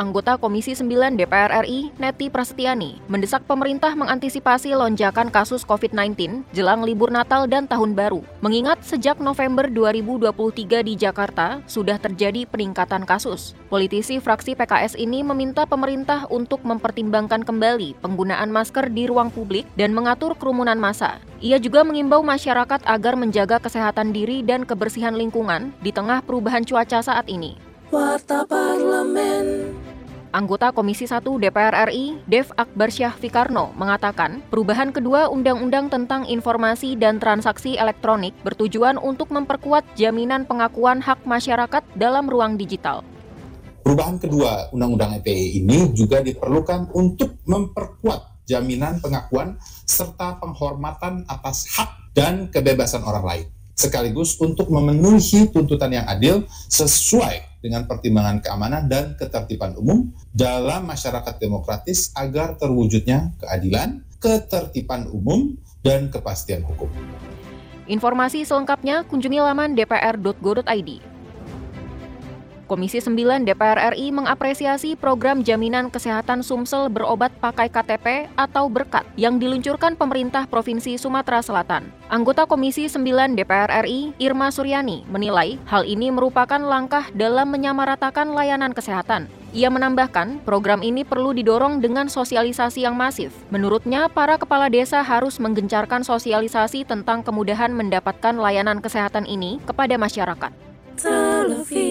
Anggota Komisi 9 DPR RI, Neti Prasetyani, mendesak pemerintah mengantisipasi lonjakan kasus COVID-19 jelang libur Natal dan Tahun Baru. Mengingat sejak November 2023 di Jakarta sudah terjadi peningkatan kasus. Politisi fraksi PKS ini meminta pemerintah untuk mempertimbangkan kembali penggunaan masker di ruang publik dan mengatur kerumunan massa. Ia juga mengimbau masyarakat agar menjaga kesehatan diri dan kebersihan lingkungan di tengah perubahan cuaca saat ini. Warta Parlemen. Anggota Komisi 1 DPR RI, Dev Akbar Syah Fikarno, mengatakan perubahan kedua Undang-Undang tentang Informasi dan Transaksi Elektronik bertujuan untuk memperkuat jaminan pengakuan hak masyarakat dalam ruang digital. Perubahan kedua Undang-Undang ITE ini juga diperlukan untuk memperkuat jaminan pengakuan serta penghormatan atas hak dan kebebasan orang lain sekaligus untuk memenuhi tuntutan yang adil sesuai dengan pertimbangan keamanan dan ketertiban umum dalam masyarakat demokratis agar terwujudnya keadilan, ketertiban umum, dan kepastian hukum. Informasi selengkapnya kunjungi laman dpr.go.id. Komisi 9 DPR RI mengapresiasi program jaminan kesehatan Sumsel berobat pakai KTP atau berkat yang diluncurkan pemerintah Provinsi Sumatera Selatan. Anggota Komisi 9 DPR RI, Irma Suryani, menilai hal ini merupakan langkah dalam menyamaratakan layanan kesehatan. Ia menambahkan, program ini perlu didorong dengan sosialisasi yang masif. Menurutnya, para kepala desa harus menggencarkan sosialisasi tentang kemudahan mendapatkan layanan kesehatan ini kepada masyarakat